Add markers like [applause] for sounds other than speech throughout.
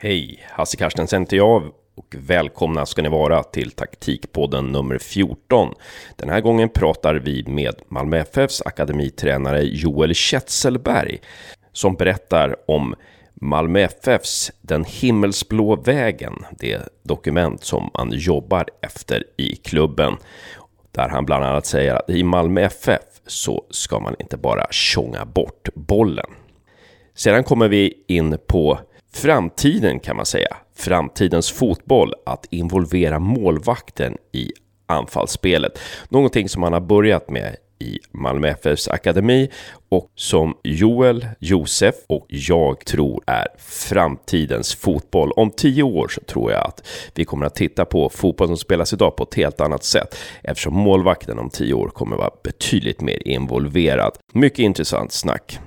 Hej, Hasse Carstensen heter jag och välkomna ska ni vara till taktikpodden nummer 14. Den här gången pratar vi med Malmö FFs akademitränare Joel Kjetselberg som berättar om Malmö FFs Den himmelsblå vägen, det dokument som man jobbar efter i klubben. Där han bland annat säger att i Malmö FF så ska man inte bara tjonga bort bollen. Sedan kommer vi in på framtiden kan man säga. Framtidens fotboll, att involvera målvakten i anfallsspelet. Någonting som man har börjat med i Malmö FFs akademi och som Joel, Josef och jag tror är framtidens fotboll. Om tio år så tror jag att vi kommer att titta på fotboll som spelas idag på ett helt annat sätt eftersom målvakten om tio år kommer vara betydligt mer involverad. Mycket intressant snack.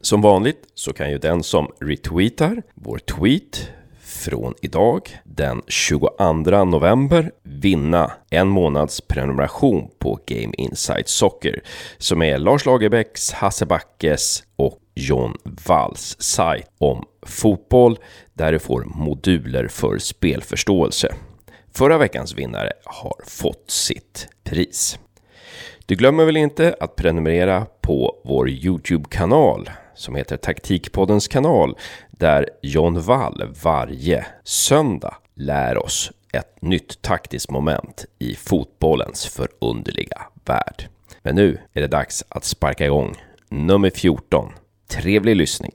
Som vanligt så kan ju den som retweetar vår tweet från idag, den 22 november, vinna en månads prenumeration på Game Insight Soccer som är Lars Lagerbäcks, Hasse Backes och John Walls sajt om fotboll där du får moduler för spelförståelse. Förra veckans vinnare har fått sitt pris. Du glömmer väl inte att prenumerera på vår Youtube-kanal som heter Taktikpoddens kanal där John Wall varje söndag lär oss ett nytt taktiskt moment i fotbollens förunderliga värld. Men nu är det dags att sparka igång nummer 14. Trevlig lyssning!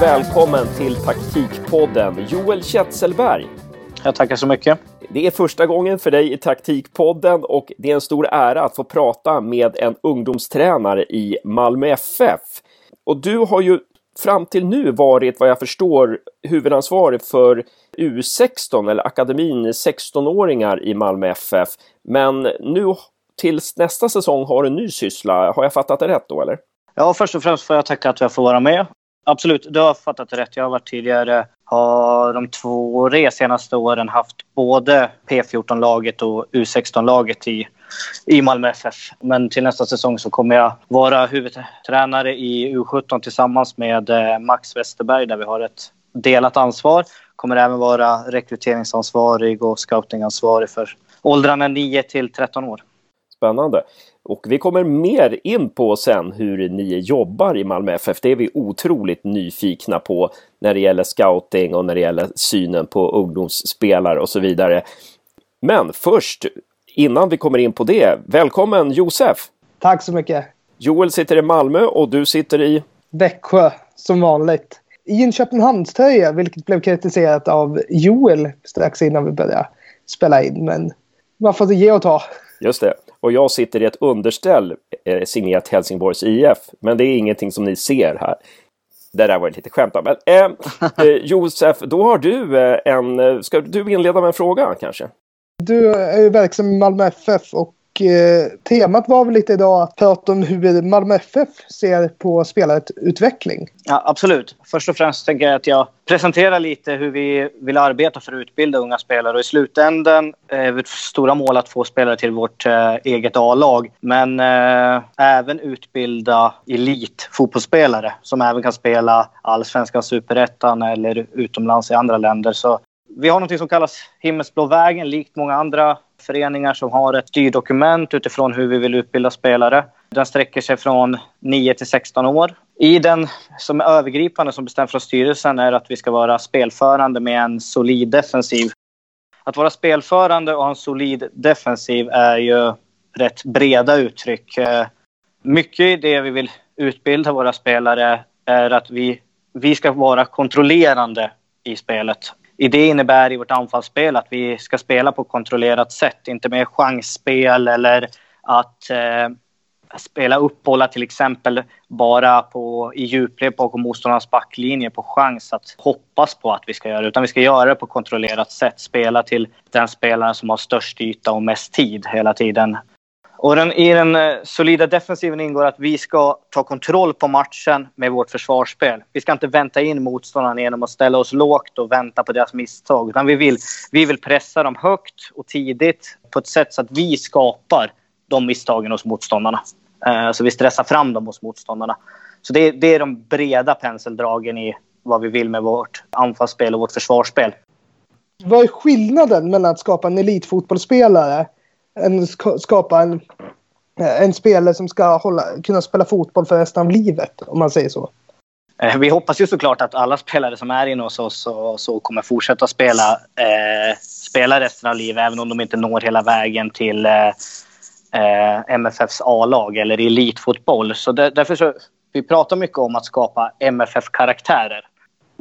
Välkommen till Taktikpodden Joel Kjetselberg. Jag tackar så mycket. Det är första gången för dig i Taktikpodden och det är en stor ära att få prata med en ungdomstränare i Malmö FF. Och du har ju fram till nu varit, vad jag förstår, huvudansvarig för U16 eller akademin 16-åringar i Malmö FF. Men nu tills nästa säsong har du en ny syssla. Har jag fattat det rätt då eller? Ja, först och främst får jag tacka att jag får vara med. Absolut, du har fattat rätt. Jag har varit tidigare, har de två tre senaste åren haft både P14-laget och U16-laget i, i Malmö FF. Men till nästa säsong så kommer jag vara huvudtränare i U17 tillsammans med eh, Max Westerberg där vi har ett delat ansvar. Kommer även vara rekryteringsansvarig och scoutingansvarig för åldrarna 9 till 13 år. Spännande. Och vi kommer mer in på sen hur ni jobbar i Malmö FF. Det är vi otroligt nyfikna på när det gäller scouting och när det gäller synen på ungdomsspelare och så vidare. Men först, innan vi kommer in på det, välkommen Josef! Tack så mycket! Joel sitter i Malmö och du sitter i? Växjö, som vanligt. I en Köpenhamnströja, vilket blev kritiserat av Joel strax innan vi började spela in. Men man får ge och ta. Just det. Och jag sitter i ett underställ eh, signerat Helsingborgs IF. Men det är ingenting som ni ser här. Det där var ett litet skämt. Men, eh, [laughs] eh, Josef, då har du eh, en... Ska du inleda med en fråga kanske? Du är ju verksam i Malmö FF och eh, temat var väl lite idag att prata om hur Malmö FF ser på spelarutveckling. Ja, absolut. Först och främst tänker jag att jag presenterar lite hur vi vill arbeta för att utbilda unga spelare. Och I slutändan eh, är vårt stora mål att få spelare till vårt eh, eget A-lag. Men eh, även utbilda elitfotbollsspelare som även kan spela allsvenskan, superettan eller utomlands i andra länder. Så vi har något som kallas Himmelsblå vägen, likt många andra föreningar som har ett styrdokument utifrån hur vi vill utbilda spelare. Den sträcker sig från 9 till 16 år. I den som är övergripande som bestäms från styrelsen är att vi ska vara spelförande med en solid defensiv. Att vara spelförande och ha en solid defensiv är ju rätt breda uttryck. Mycket i det vi vill utbilda våra spelare är att vi, vi ska vara kontrollerande i spelet det innebär i vårt anfallsspel att vi ska spela på kontrollerat sätt, inte med chansspel eller att eh, spela uppbolla till exempel bara på, i djupled bakom motståndarnas backlinje på chans att hoppas på att vi ska göra det. Utan vi ska göra det på kontrollerat sätt. Spela till den spelaren som har störst yta och mest tid hela tiden. Och den, I den eh, solida defensiven ingår att vi ska ta kontroll på matchen med vårt försvarsspel. Vi ska inte vänta in motståndarna genom att ställa oss lågt och vänta på deras misstag. Utan vi vill, vi vill pressa dem högt och tidigt på ett sätt så att vi skapar de misstagen hos motståndarna. Eh, så vi stressar fram dem hos motståndarna. Så det, det är de breda penseldragen i vad vi vill med vårt anfallsspel och vårt försvarsspel. Vad är skillnaden mellan att skapa en elitfotbollsspelare än skapa en, eh, en spelare som ska hålla, kunna spela fotboll för resten av livet, om man säger så? Eh, vi hoppas ju såklart att alla spelare som är inne hos oss och så kommer fortsätta spela, eh, spela resten av livet, även om de inte når hela vägen till eh, eh MFFs A-lag eller elitfotboll. Så där, därför så, vi pratar mycket om att skapa MFF-karaktärer.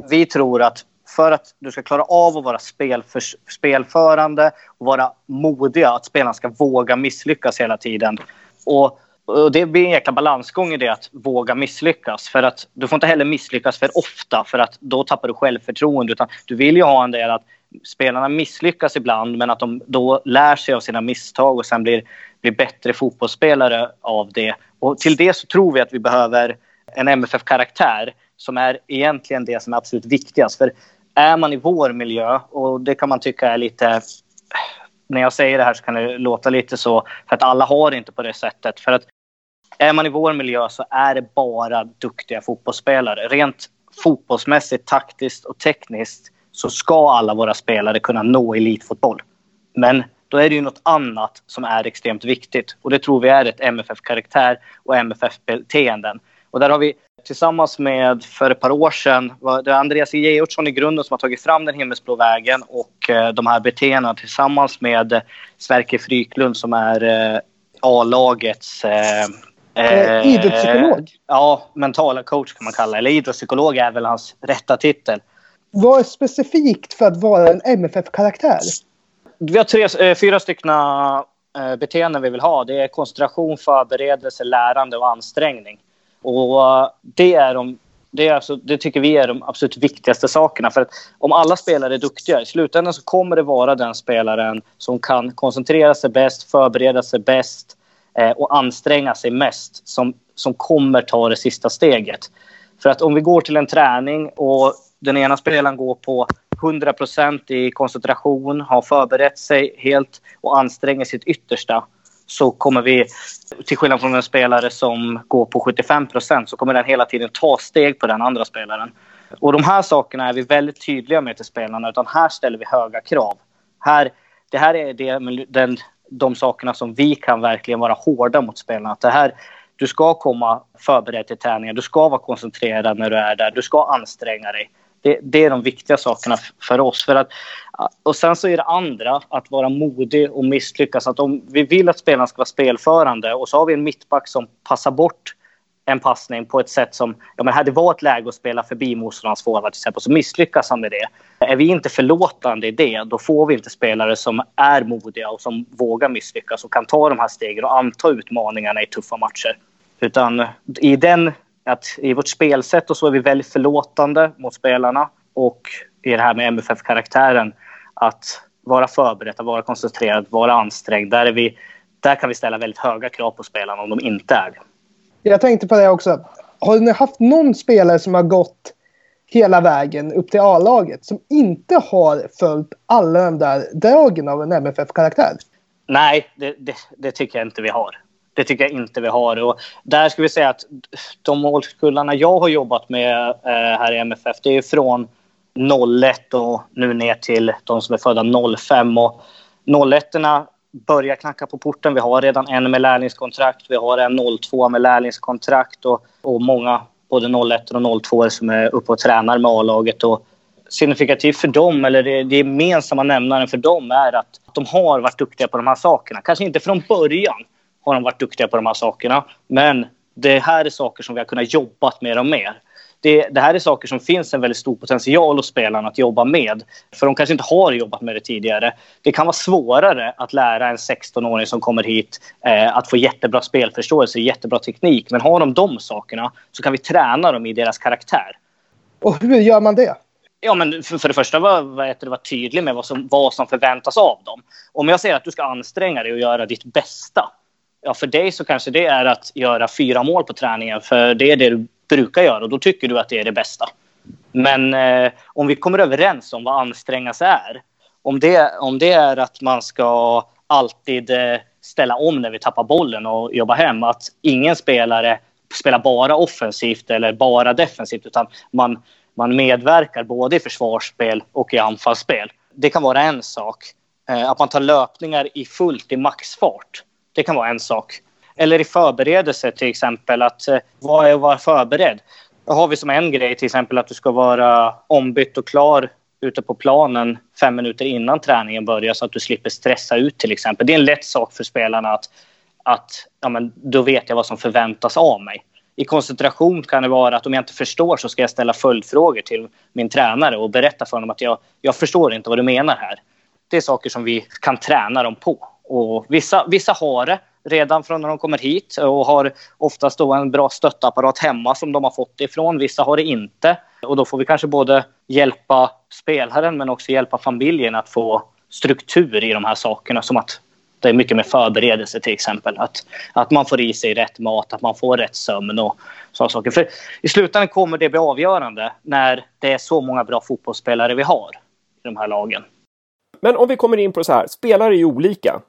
Vi tror att för att du ska klara av att vara spelför, spelförande och vara modiga, att spelarna ska våga misslyckas hela tiden. Och, och, det blir en jäkla balansgång i det att våga misslyckas. För att du får inte heller misslyckas för ofta för att då tappar du självförtroende. Utan du vill ju ha en del att spelarna misslyckas ibland men att de då lär sig av sina misstag och sen blir, blir bättre fotbollsspelare av det. Och till det så tror vi att vi behöver en MFF-karaktär som är egentligen det som är absolut viktigast. För är man i vår miljö, och det kan man tycka är lite... När jag säger det här så kan det låta lite så, för att alla har det inte på det sättet. För att är man i vår miljö så är det bara duktiga fotbollsspelare. Rent fotbollsmässigt, taktiskt och tekniskt så ska alla våra spelare kunna nå elitfotboll. Men då är det ju något annat som är extremt viktigt. Och det tror vi är ett MFF-karaktär och MFF-beteenden. Och där har vi tillsammans med, för ett par år sedan, det är Andreas Georgsson i grunden som har tagit fram den himmelsblå vägen och eh, de här beteendena tillsammans med Sverker Fryklund som är eh, A-lagets eh, eh, idrottspsykolog? Ja, mentala coach kan man kalla Eller idrottspsykolog är väl hans rätta titel. Vad är specifikt för att vara en MFF-karaktär? Vi har tre, fyra stycken beteenden vi vill ha. Det är koncentration, förberedelse, lärande och ansträngning. Och eh, det, är de, det, är alltså, det tycker vi är de absolut viktigaste sakerna. För att om alla spelare är duktiga, i slutändan så kommer det vara den spelaren som kan koncentrera sig bäst, förbereda sig bäst eh, och anstränga sig mest som, som kommer ta det sista steget. För att om vi går till en träning och den ena spelaren går på 100% i koncentration, har förberett sig helt och anstränger sitt yttersta så kommer vi, till skillnad från en spelare som går på 75 procent så kommer den hela tiden ta steg på den andra spelaren. Och de här sakerna är vi väldigt tydliga med till spelarna, utan här ställer vi höga krav. Här, det här är det, den, de sakerna som vi kan verkligen vara hårda mot spelarna. Att det här, du ska komma förberedd till träningen, du ska vara koncentrerad när du är där, du ska anstränga dig. Det, det, är de viktiga sakerna för oss. För att, och sen så är det andra, att vara modig och misslyckas. Att om vi vill att spelarna ska vara spelförande och så har vi en mittback som passar bort en passning på ett sätt som... Ja, men här det var ett läge att spela förbi motståndarens forward till exempel, så misslyckas han med det. Är vi inte förlåtande i det, då får vi inte spelare som är modiga och som vågar misslyckas och kan ta de här stegen och anta utmaningarna i tuffa matcher. Utan i den att i vårt spelsätt och så är vi väldigt förlåtande mot spelarna och i det här med MFF-karaktären att vara förberedd, att vara koncentrerad, vara ansträngd. Där, är vi, där kan vi ställa väldigt höga krav på spelarna om de inte är det. Jag tänkte på det också. Har ni haft någon spelare som har gått hela vägen upp till A-laget som inte har följt alla de där dragen av en MFF-karaktär? Nej, det, det, det, tycker jag inte vi har. Det tycker jag inte vi har. Och där ska vi säga att de årskullarna jag har jobbat med eh, här i MFF, det är från 01 och nu ner till de som är födda 05. Och 01 börjar knacka på porten. Vi har redan en med lärlingskontrakt. Vi har en 02 med lärlingskontrakt och, och många, både 01 och 02 som är uppe och tränar med A-laget. Och signifikativt för dem, eller det, det gemensamma nämnaren för dem är att de har varit duktiga på de här sakerna. Kanske inte från början, har de varit duktiga på de här sakerna. Men det här är saker som vi har kunnat jobba med dem mer. Det, det, här är saker som finns en väldigt stor potential hos spelarna att jobba med. För de kanske inte har jobbat med det tidigare. Det kan vara svårare att lära en 16-åring som kommer hit eh, att få jättebra spelförståelse, jättebra teknik. Men har de de sakerna så kan vi träna dem i deras karaktär. Och hur gör man det? Ja, men för, för det första var, det, var tydlig med vad som, vad som förväntas av dem. Om jag säger att du ska anstränga dig och göra ditt bästa ja, för dig så kanske det är att göra fyra mål på träningen. För det är det du brukar göra och då tycker du att det är det bästa. Men eh, om vi kommer överens om vad anstränga sig är. Om det, om det är att man ska alltid eh, ställa om när vi tappar bollen och jobba hem. Att ingen spelare spelar bara offensivt eller bara defensivt utan man, man medverkar både i försvarsspel och i anfallsspel. Det kan vara en sak. Eh, att man tar löpningar i fullt i maxfart. Det kan vara en sak. Eller i förberedelse till exempel. att eh, Vad är att vara förberedd? Då har vi som en grej till exempel att du ska vara ombytt och klar ute på planen fem minuter innan träningen börjar så att du slipper stressa ut till exempel. Det är en lätt sak för spelarna att, att ja, men då vet jag vad som förväntas av mig. I koncentration kan det vara att om jag inte förstår så ska jag ställa följdfrågor till min tränare och berätta för honom att jag, jag förstår inte vad du menar här. Det är saker som vi kan träna dem på. Och vissa, vissa har det redan från när de kommer hit och har oftast då en bra stöttapparat hemma som de har fått ifrån. Vissa har det inte. Och då får vi kanske både hjälpa spelaren men också hjälpa familjen att få struktur i de här sakerna. Som att det är mycket med förberedelse till exempel. Att, att man får i sig rätt mat, att man får rätt sömn och sådana saker. För i slutändan kommer det bli avgörande när det är så många bra fotbollsspelare vi har i de här lagen. Men om vi kommer in på så här, spelare är ju olika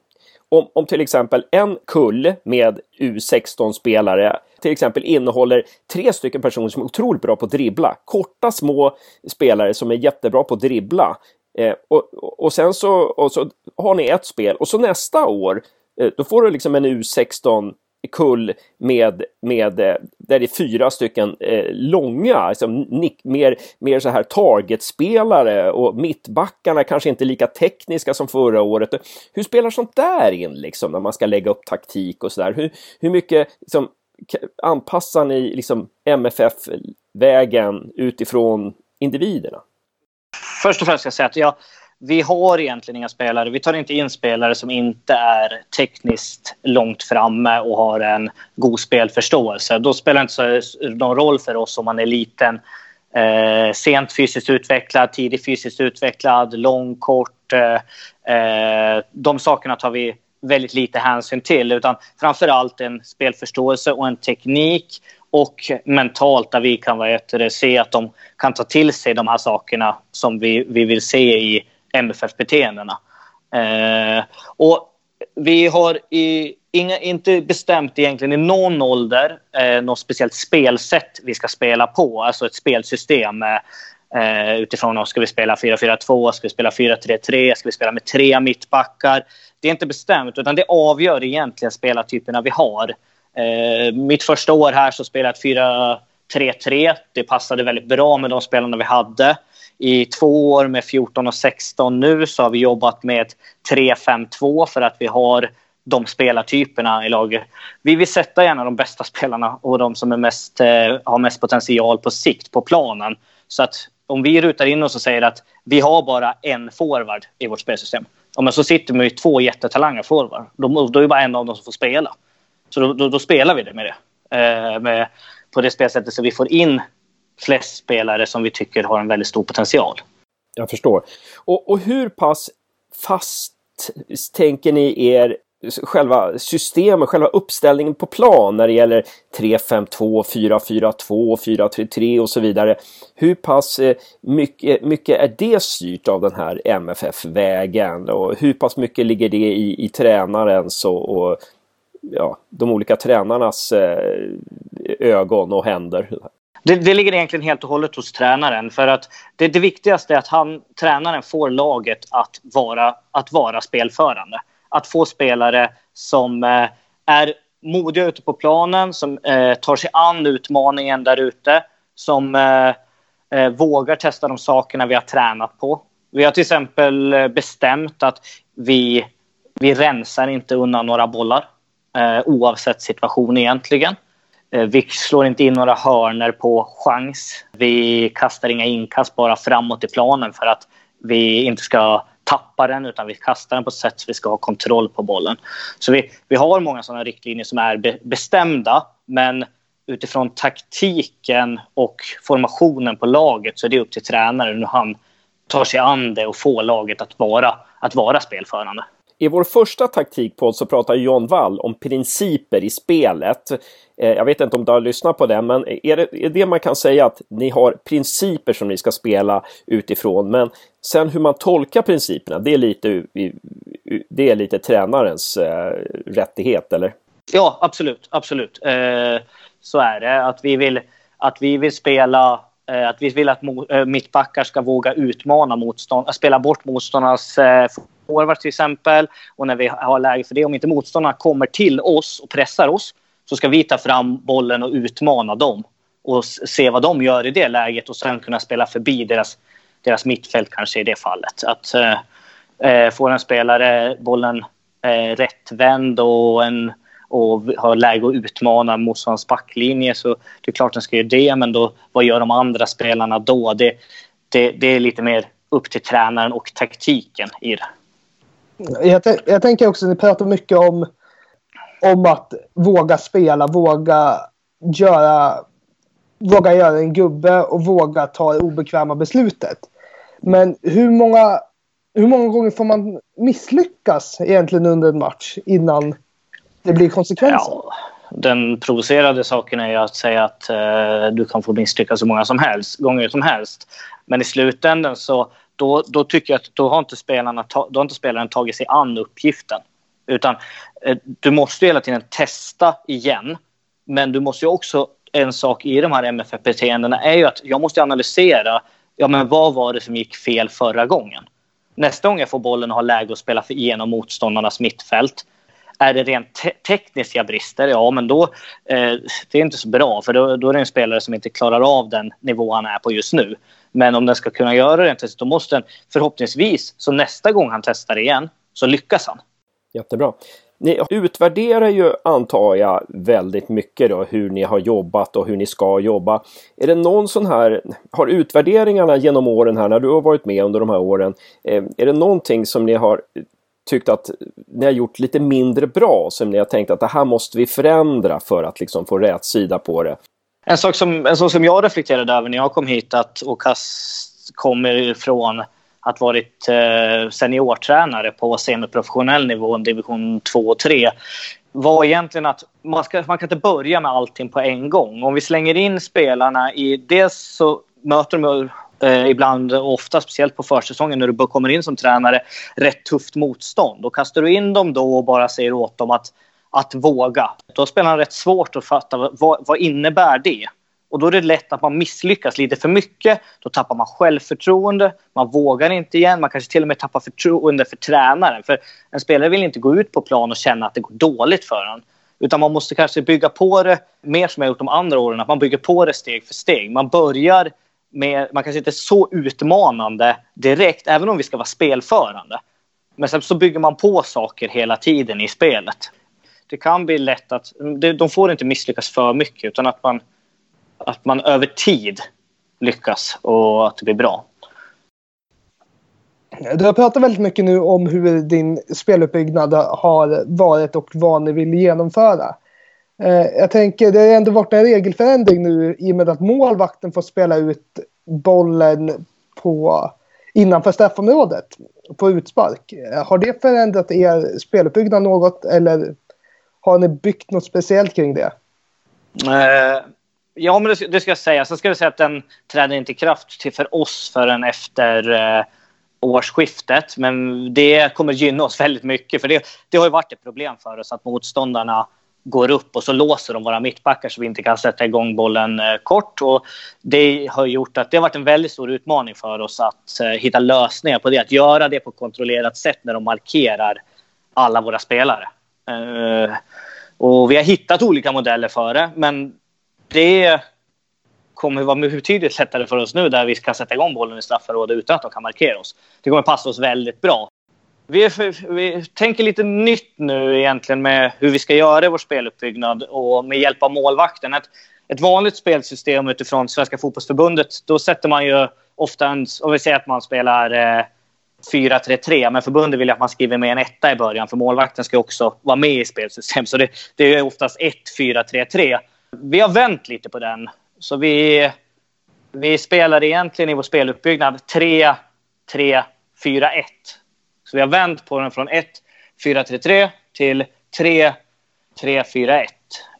om, om till exempel en kull med U16-spelare till exempel innehåller tre stycken personer som är otroligt bra på att dribbla. Korta små spelare som är jättebra på att dribbla. Eh, och, och sen så, och så har ni ett spel och så nästa år eh, då får du liksom en U16 kull med, med eh, där det är fyra stycken eh, långa, liksom, nick, mer, mer så här targetspelare och mittbackarna kanske inte lika tekniska som förra året. Hur spelar sånt där in liksom när man ska lägga upp taktik och sådär? Hur, hur mycket liksom, anpassar ni liksom MFF-vägen utifrån individerna? Först och främst ska jag säga att jag vi har egentligen inga spelare. Vi tar inte in spelare som inte är tekniskt långt framme och har en god spelförståelse. Då spelar det inte någon roll för oss om man är liten, eh, sent fysiskt utvecklad, tidigt fysiskt utvecklad, lång, kort. Eh, eh de sakerna tar vi väldigt lite hänsyn till. Utan framför allt en spelförståelse och en teknik och mentalt där vi kan vad se att de kan ta till sig de här sakerna som vi, vi vill se i MFF-beteendena. Eh, och vi har i, inga, inte bestämt egentligen i någon ålder eh, något speciellt spelsätt vi ska spela på, alltså ett spelsystem. Eh, eh utifrån om ska vi spela 4-4-2, ska vi spela 4-3-3, ska vi spela med tre mittbackar. Det är inte bestämt, utan det avgör egentligen spelartyperna vi har. Eh, mitt första år här så spelade jag 4-3-3. Det passade väldigt bra med de spelarna vi hade. I två år med 14 och 16 nu så har vi jobbat med 3-5-2 för att vi har de spelartyperna i laget. Vi vill sätta gärna de bästa spelarna och de som är mest, eh, har mest potential på sikt på planen. Så att om vi rutar in oss och säger att vi har bara en forward i vårt spelsystem. Ja, men så sitter vi med två jättetalanger forward. Då, då är det bara en av dem som får spela. Så då, då, då spelar vi det med det. Eh, med, på det spelsättet så vi får in flest spelare som vi tycker har en väldigt stor potential. Jag förstår. Och, och hur pass fast tänker ni er själva systemet, själva uppställningen på plan när det gäller 3-5-2, 4-4-2, 4-3-3 och så vidare. Hur pass eh, mycket, mycket är det styrt av den här MFF-vägen och hur pass mycket ligger det i, i tränarens och, och ja, de olika tränarnas eh, ögon och händer? Det, det, ligger egentligen helt och hållet hos tränaren. För att det, det viktigaste är att han, tränaren får laget att vara, att vara spelförande. Att få spelare som eh, är modiga ute på planen, som eh, tar sig an utmaningen där ute. Som eh, eh vågar testa de sakerna vi har tränat på. Vi har till exempel eh, bestämt att vi, vi rensar inte undan några bollar. Eh, oavsett situation egentligen. Eh, vi slår inte in några hörner på chans. Vi kastar inga inkast bara framåt i planen för att vi inte ska tappa den utan vi kastar den på ett sätt så vi ska ha kontroll på bollen. Så vi, vi har många sådana riktlinjer som är be, bestämda men utifrån taktiken och formationen på laget så är det upp till tränaren hur han tar sig an det och får laget att vara, att vara spelförande. I vår första taktikpodd så pratar John Wall om principer i spelet. Eh, jag vet inte om du har lyssnat på det, men är det, är det man kan säga att ni har principer som ni ska spela utifrån, men sen hur man tolkar principerna, det är lite, det är lite tränarens eh, rättighet, eller? Ja, absolut, absolut. Eh, så är det. Att vi vill, att vi vill spela att vi vill att mittbackar ska våga utmana motstånd, spela bort motståndarnas forwards till exempel. Och när vi har läge för det, om inte motståndarna kommer till oss och pressar oss så ska vi ta fram bollen och utmana dem och se vad de gör i det läget och sen kunna spela förbi deras, deras mittfält kanske i det fallet. Att eh, eh få en spelare bollen eh, rättvänd och en och ha läge att utmana motståndarens backlinje så det är klart den ska göra det. Men då, vad gör de andra spelarna då? Det, det, det är lite mer upp till tränaren och taktiken i det. Jag, jag tänker också, ni pratar mycket om, om att våga spela, våga göra, våga göra en gubbe och våga ta det obekväma beslutet. Men hur många, hur många gånger får man misslyckas egentligen under en match innan det blir konsekvenser. Ja, den provocerade saken är ju att säga att eh, du kan få misslyckas så många som helst, gånger som helst. Men i slutändan så då, då tycker jag att då har inte spelarna ta, då har inte spelaren tagit sig an uppgiften. Utan eh, du måste hela tiden testa igen. Men du måste också, en sak i de här MFF-beteendena är ju att jag måste analysera, ja men vad var det som gick fel förra gången? Nästa gång jag får bollen och har läge att spela igenom motståndarnas mittfält, är det rent te tekniska brister, ja men då eh, det är inte så bra för då, då är det en spelare som inte klarar av den nivå han är på just nu. Men om den ska kunna göra det, då måste den förhoppningsvis, så nästa gång han testar igen, så lyckas han. Jättebra. Ni utvärderar ju, antar jag, väldigt mycket då hur ni har jobbat och hur ni ska jobba. Är det någon sån här, har utvärderingarna genom åren här, när du har varit med under de här åren, eh, är det någonting som ni har tyckt att ni har gjort lite mindre bra som ni har tänkt att det här måste vi förändra för att liksom få rätt sida på det? En sak som, en sak som jag reflekterade över när jag kom hit att, och kommer från att varit eh, seniortränare på semiprofessionell nivå, division 2 och 3 var egentligen att man, ska, man kan inte börja med allting på en gång. Om vi slänger in spelarna i... Dels så möter de eh, ibland, ofta speciellt på försäsongen när du kommer in som tränare, rätt tufft motstånd. Och kastar du in dem då och bara säger åt dem att, att våga. Då spelar spelarna rätt svårt att fatta vad, vad innebär det? Och då är det lätt att man misslyckas lite för mycket. Då tappar man självförtroende, man vågar inte igen, man kanske till och med tappar förtroende för tränaren. För en spelare vill inte gå ut på plan och känna att det går dåligt för honom. Utan man måste kanske bygga på det mer som jag gjort de andra åren, att man bygger på det steg för steg. Man börjar med, man kanske inte är så utmanande direkt, även om vi ska vara spelförande. Men sen så bygger man på saker hela tiden i spelet. Det kan bli lätt att, de får inte misslyckas för mycket utan att man, att man över tid lyckas och att det blir bra. Du har pratat väldigt mycket nu om hur din speluppbyggnad har varit och vad ni vill genomföra. Eh, jag tänker, det har ändå varit en regelförändring nu i och med att målvakten får spela ut bollen på, innanför straffområdet på utspark. Eh, har det förändrat er speluppbyggnad något eller har ni byggt något speciellt kring det? Uh, ja, men det, det, ska jag säga. Sen ska jag säga att den träder inte i kraft till för oss förrän efter uh, årsskiftet. Men det kommer gynna oss väldigt mycket. För det, det har ju varit ett problem för oss att motståndarna går upp och så låser de våra mittbackar så vi inte kan sätta igång bollen eh, kort. Och det har gjort att det har varit en väldigt stor utmaning för oss att eh, hitta lösningar på det. Att göra det på ett kontrollerat sätt när de markerar alla våra spelare. Eh, och vi har hittat olika modeller för det, men det kommer vara betydligt lättare för oss nu där vi kan sätta igång bollen i straffområdet utan att de kan markera oss. Det kommer passa oss väldigt bra. Vi, vi, tänker lite nytt nu egentligen med hur vi ska göra vår speluppbyggnad och med hjälp av målvakten. Ett, ett vanligt spelsystem utifrån Svenska fotbollsförbundet, då sätter man ju ofta en... Om vi säger att man spelar eh, 4-3-3, men förbundet vill att man skriver med en etta i början för målvakten ska också vara med i spelsystemet. Så det, det är oftast 1-4-3-3. Vi har vänt lite på den. Så vi, vi spelar egentligen i vår speluppbyggnad 3-3-4-1. Så vi har vänt på den från 1 4-3-3 till 3-3-4-1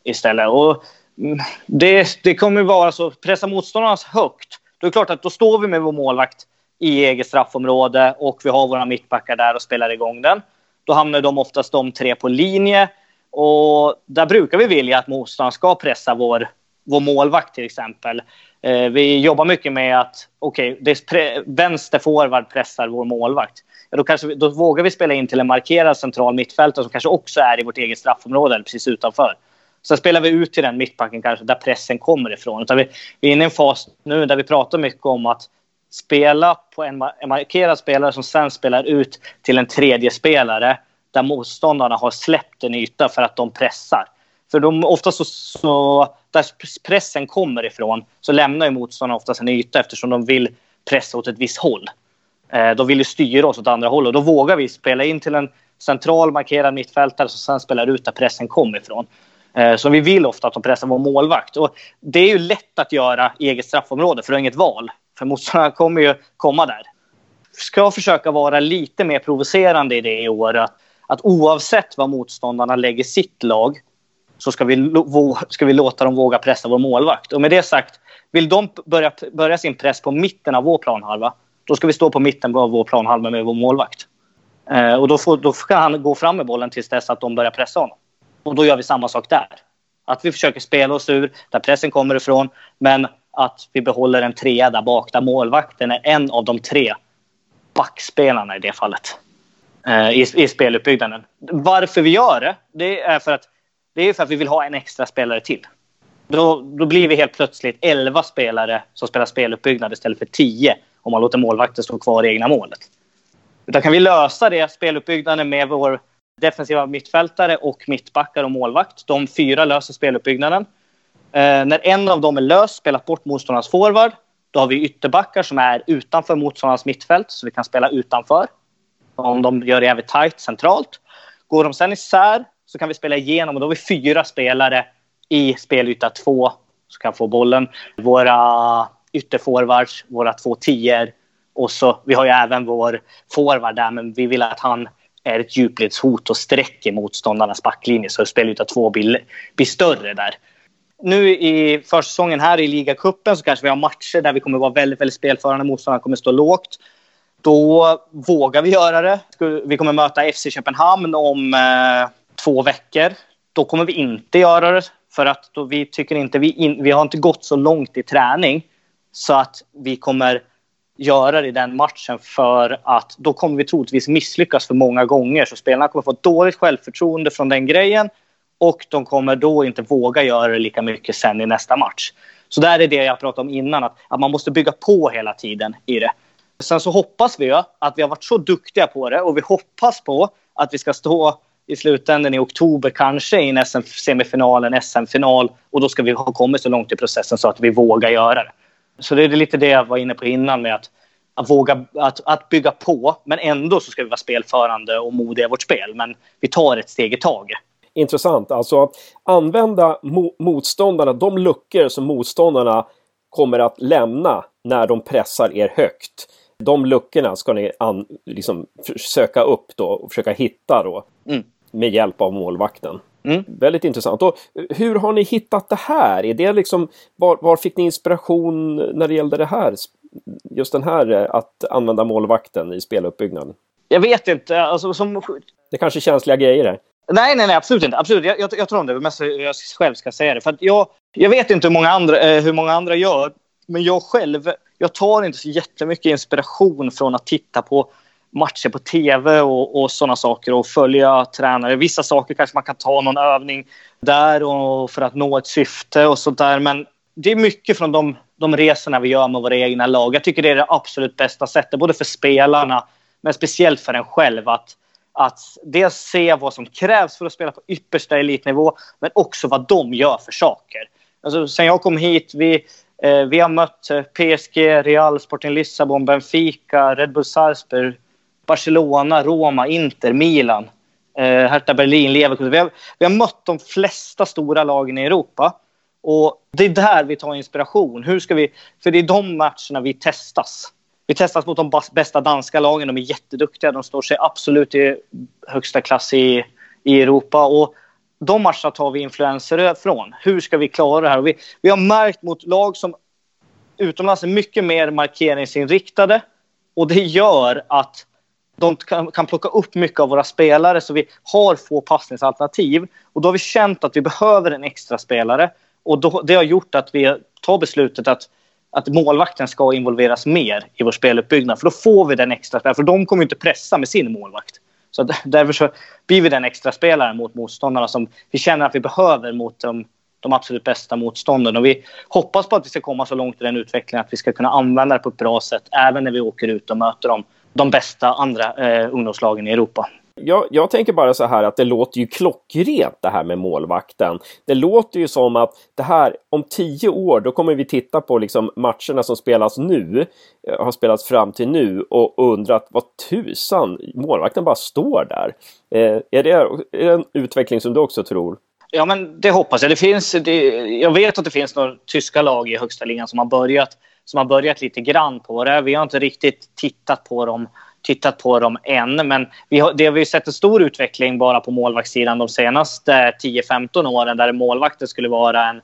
istället. Och mm, det, det kommer vara så, pressa motståndarnas högt, då är det klart att då står vi med vår målvakt i eget straffområde och vi har våra mittbackar där och spelar igång den. Då hamnar de oftast de tre på linje och där brukar vi vilja att motståndaren ska pressa vår, vår målvakt till exempel. Eh, vi jobbar mycket med att okej, okay, vänster forward pressar vår målvakt. Ja, då, kanske, då vågar vi spela in till en markerad central mittfältare som kanske också är i vårt eget straffområde eller precis utanför. Sen spelar vi ut till den mittbacken kanske där pressen kommer ifrån. Utan vi, vi är inne i en fas nu där vi pratar mycket om att spela på en, en markerad spelare som sen spelar ut till en tredje spelare där motståndarna har släppt en yta för att de pressar. För de, oftast så, så, där pressen kommer ifrån så lämnar ju motståndarna oftast en yta eftersom de vill pressa åt ett visst håll. Eh, de vill ju styra oss åt andra hållet. Då vågar vi spela in till en central markerad mittfältare som sen spelar ut där pressen kommer ifrån. Eh, så vi vill ofta att de pressar vår målvakt. Och det är ju lätt att göra i eget straffområde för du har inget val. För motståndarna kommer ju komma där. Ska försöka vara lite mer provocerande i det i år. Att, att oavsett vad motståndarna lägger sitt lag så ska vi, ska vi låta dem våga pressa vår målvakt. Och med det sagt, vill de börja, börja sin press på mitten av vår planhalva, då ska vi stå på mitten av vår planhalva med vår målvakt. Eh, och då, får, då ska han gå fram med bollen tills dess att de börjar pressa honom. Och då gör vi samma sak där. Att vi försöker spela oss ur där pressen kommer ifrån, men att vi behåller en trea där bak, där målvakten är en av de tre backspelarna i det fallet. Eh, i, I speluppbyggnaden. Varför vi gör det, det är för att det är för att vi vill ha en extra spelare till. Då, då blir vi helt plötsligt 11 spelare som spelar speluppbyggnad istället för 10 om man låter målvakten stå kvar i egna målet. Utan kan vi lösa det speluppbyggnaden med vår defensiva mittfältare och mittbackar och målvakt. De fyra löser speluppbyggnaden. Eh, när en av dem är lös, spelat bort motståndarnas forward, då har vi ytterbackar som är utanför motståndarnas mittfält, så vi kan spela utanför. Om de gör det jävligt tajt centralt. Går de sen isär så kan vi spela igenom och då har vi fyra spelare i spelyta två som kan få bollen. Våra ytterforwards, våra två tior och så, vi har ju även vår forward där, men vi vill att han är ett djupledshot och sträcker motståndarnas backlinje så spelyta två blir, blir större där. Nu i försäsongen här i ligacupen så kanske vi har matcher där vi kommer vara väldigt, väldigt spelförande. Motståndarna kommer stå lågt. Då vågar vi göra det. Vi kommer möta FC Köpenhamn om eh, två veckor. Då kommer vi inte göra det för att då vi tycker inte vi, in, vi har inte gått så långt i träning så att vi kommer göra det i den matchen för att då kommer vi troligtvis misslyckas för många gånger. Så spelarna kommer få dåligt självförtroende från den grejen och de kommer då inte våga göra det lika mycket sen i nästa match. Så där är det jag pratade om innan, att, att man måste bygga på hela tiden i det. Sen så hoppas vi att vi har varit så duktiga på det och vi hoppas på att vi ska stå i slutändan i oktober kanske i en SM-semifinal, en SM-final och då ska vi ha kommit så långt i processen så att vi vågar göra det. Så det är lite det jag var inne på innan med att, att våga att, att bygga på men ändå så ska vi vara spelförande och modiga i vårt spel. Men vi tar ett steg i taget. Intressant. Alltså använda mo motståndarna, de luckor som motståndarna kommer att lämna när de pressar er högt. De luckorna ska ni an, liksom, söka upp då och försöka hitta då. Mm. Med hjälp av målvakten. Mm. Väldigt intressant. Och hur har ni hittat det här? Är det liksom, var, var fick ni inspiration när det gällde det här? Just den här eh, att använda målvakten i speluppbyggnaden? Jag vet inte. Alltså, som... Det är kanske är känsliga grejer där. Nej, nej, nej, absolut inte. Absolut. Jag, jag, jag tror om det. Mest jag själv ska säga det. För jag, jag vet inte hur många, andra, eh, hur många andra gör. Men jag själv, jag tar inte så jättemycket inspiration från att titta på matcher på tv och, och sådana saker och följa tränare. Vissa saker kanske man kan ta någon övning där och för att nå ett syfte och sånt där. Men det är mycket från de, de resorna vi gör med våra egna lag. Jag tycker det är det absolut bästa sättet, både för spelarna men speciellt för en själv. Att, att dels se vad som krävs för att spela på yppersta elitnivå men också vad de gör för saker. Alltså, sen jag kom hit, vi, eh, vi har mött eh, PSG, Real, Sporting Lissabon, Benfica, Red Bull Salzburg, Barcelona, Roma, Inter, Milan, eh, Hertha Berlin, Leverkusen. Vi har, vi har mött de flesta stora lagen i Europa. Och Det är där vi tar inspiration. Hur ska vi, för det är de matcherna vi testas. vi testas mot de bästa danska lagen. De är jätteduktiga. De står sig absolut i högsta klass i, i Europa. Och de matcherna tar vi influenser från. Hur ska vi klara det här? Vi, vi har märkt mot lag som utomlands är mycket mer markeringsinriktade. Och det gör att de kan, kan plocka upp mycket av våra spelare så vi har få passningsalternativ. Och då har vi känt att vi behöver en extra spelare. Och då, det har gjort att vi tar beslutet att, att målvakten ska involveras mer i vår speluppbyggnad. För då får vi den extra spelaren. För de kommer inte pressa med sin målvakt. Så [laughs] därför så blir vi den extra spelaren mot motståndarna som vi känner att vi behöver mot de, de absolut bästa motstånden. Och vi hoppas på att vi ska komma så långt i den utvecklingen att vi ska kunna använda det på ett bra sätt även när vi åker ut och möter dem de bästa andra eh, ungdomslagen i Europa. Jag, jag, tänker bara så här att det låter ju klockrent det här med målvakten. Det låter ju som att det här om tio år, då kommer vi titta på liksom matcherna som spelas nu, eh, har spelats fram till nu och undrat vad tusan, målvakten bara står där. Eh, är, det, är det en utveckling som du också tror? Ja, men det hoppas jag. Det finns, det, jag vet att det finns några tyska lag i högsta ligan som har börjat som har börjat lite grann på det. Vi har inte riktigt tittat på dem, tittat på dem än. Men vi har, det har vi sett en stor utveckling bara på målvaktssidan de senaste 10-15 åren där målvakten skulle vara en,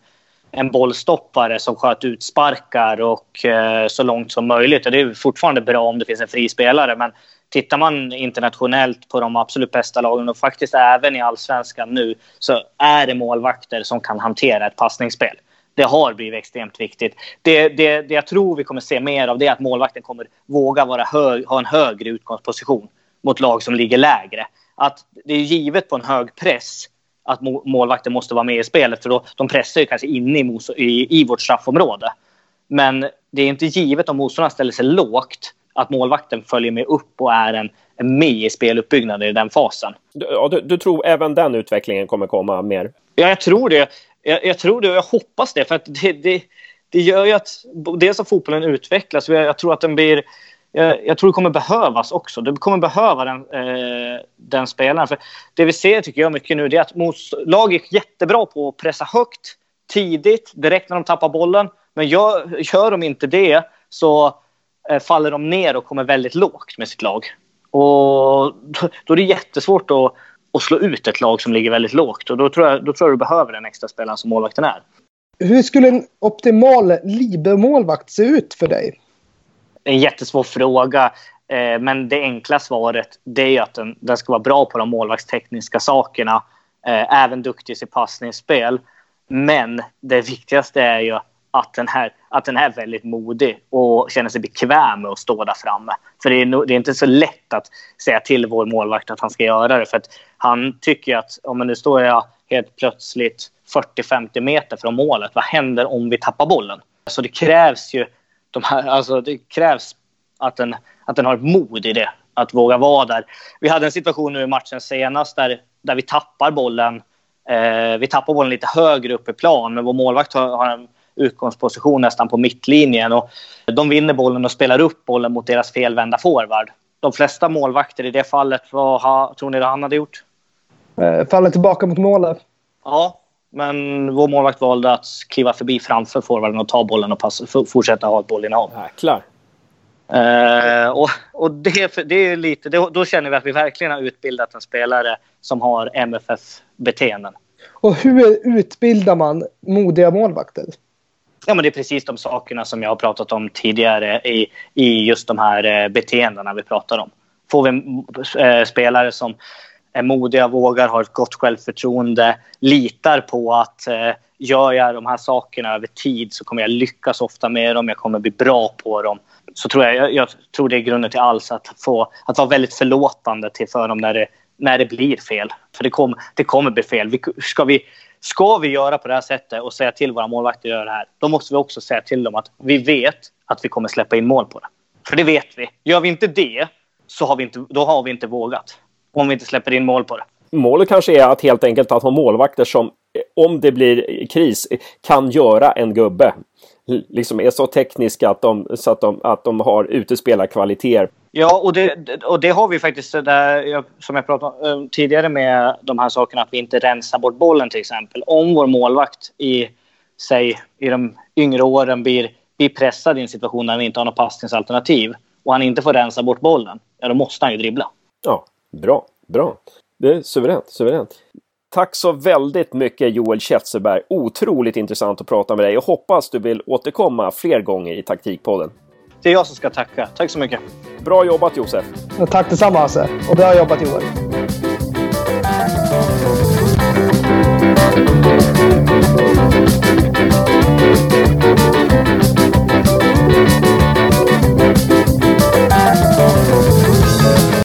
en bollstoppare som sköt ut sparkar och eh, så långt som möjligt. Och det är fortfarande bra om det finns en frispelare. Men tittar man internationellt på de absolut bästa lagen och faktiskt även i allsvenskan nu så är det målvakter som kan hantera ett passningsspel det har blivit extremt viktigt. Det, det, det jag tror vi kommer se mer av det är att målvakten kommer våga vara hög, ha en högre utgångsposition mot lag som ligger lägre. Att det är givet på en hög press att målvakten måste vara med i spelet för då, de pressar ju kanske inne i, i, i vårt straffområde. Men det är inte givet om motståndaren ställer sig lågt att målvakten följer med upp och är en, en med i speluppbyggnaden i den fasen. Du, du, du, tror även den utvecklingen kommer komma mer? Ja, jag tror det jag, jag, tror det och jag hoppas det. För att det, det, det gör ju att dels att fotbollen utvecklas. Jag, jag tror att den blir... Jag, jag, tror det kommer behövas också. Det kommer behöva den, eh, den spelaren. För det vi ser tycker jag mycket nu det är att lag är jättebra på att pressa högt tidigt, direkt när de tappar bollen. Men gör, gör de inte det så eh, faller de ner och kommer väldigt lågt med sitt lag. Och då, då är det jättesvårt att och slå ut ett lag som ligger väldigt lågt. Och då tror jag, då tror jag du behöver den extra spelaren som målvakten är. Hur skulle en optimal Liber-målvakt se ut för dig? En jättesvår fråga. Eh, men det enkla svaret det är att den, den ska vara bra på de målvaktstekniska sakerna. Eh, även duktig i sitt passningsspel. Men det viktigaste är ju att den, här, att den är väldigt modig och känner sig bekväm med att stå där framme. För det är, det är inte så lätt att säga till vår målvakt att han ska göra det. För att han tycker att om nu står jag helt plötsligt 40-50 meter från målet. Vad händer om vi tappar bollen? Så det krävs ju de här, alltså det krävs att den, att den har ett mod i det. Att våga vara där. Vi hade en situation nu i matchen senast där, där vi tappar bollen. Eh, vi tappar bollen lite högre upp i plan, men vår målvakt har, har en utgångsposition nästan på mittlinjen. Och de vinner bollen och spelar upp bollen mot deras felvända forward. De flesta målvakter i det fallet, vad ha, tror ni han hade gjort? Eh, faller tillbaka mot målet. Ja, men vår målvakt valde att kliva förbi framför forwarden och ta bollen och pass, fortsätta ha ett bollinnehav. Jäklar. Uh, och och det, det är lite, det, då känner vi att vi verkligen har utbildat en spelare som har MFF-beteenden. Och hur utbildar man modiga målvakter? Ja, men det är precis de sakerna som jag har pratat om tidigare i, i just de här eh, beteendena vi pratar om. Får vi eh, spelare som är modiga, vågar, har ett gott självförtroende, litar på att eh, gör jag de här sakerna över tid så kommer jag lyckas ofta med dem, jag kommer bli bra på dem. Så tror jag, jag, jag tror det är grunden till alls att, få, att vara väldigt förlåtande till för dem när det, när det blir fel. För det, kom, det kommer bli fel. Vi, ska vi Ska vi göra på det här sättet och säga till våra målvakter att göra det här, då måste vi också säga till dem att vi vet att vi kommer släppa in mål på det. För det vet vi. Gör vi inte det, så har vi inte, då har vi inte vågat. Om vi inte släpper in mål på det. Målet kanske är att helt enkelt att ha målvakter som, om det blir kris, kan göra en gubbe. Liksom är så tekniska att de, så att de, att de har utespelarkvaliteter. Ja, och det, och det har vi faktiskt, där, som jag pratade om eh, tidigare med de här sakerna, att vi inte rensar bort bollen till exempel. Om vår målvakt i, säg, i de yngre åren blir, blir pressad i en situation där han inte har något passningsalternativ och han inte får rensa bort bollen, ja då måste han ju dribbla. Ja, bra, bra. Det är suveränt, suveränt. Tack så väldigt mycket Joel Kjetzeberg. Otroligt intressant att prata med dig och hoppas du vill återkomma fler gånger i Taktikpodden det är jag som ska tacka. Tack så mycket. Bra jobbat Josef. Tack detsamma Hasse. Och bra jobbat Joel.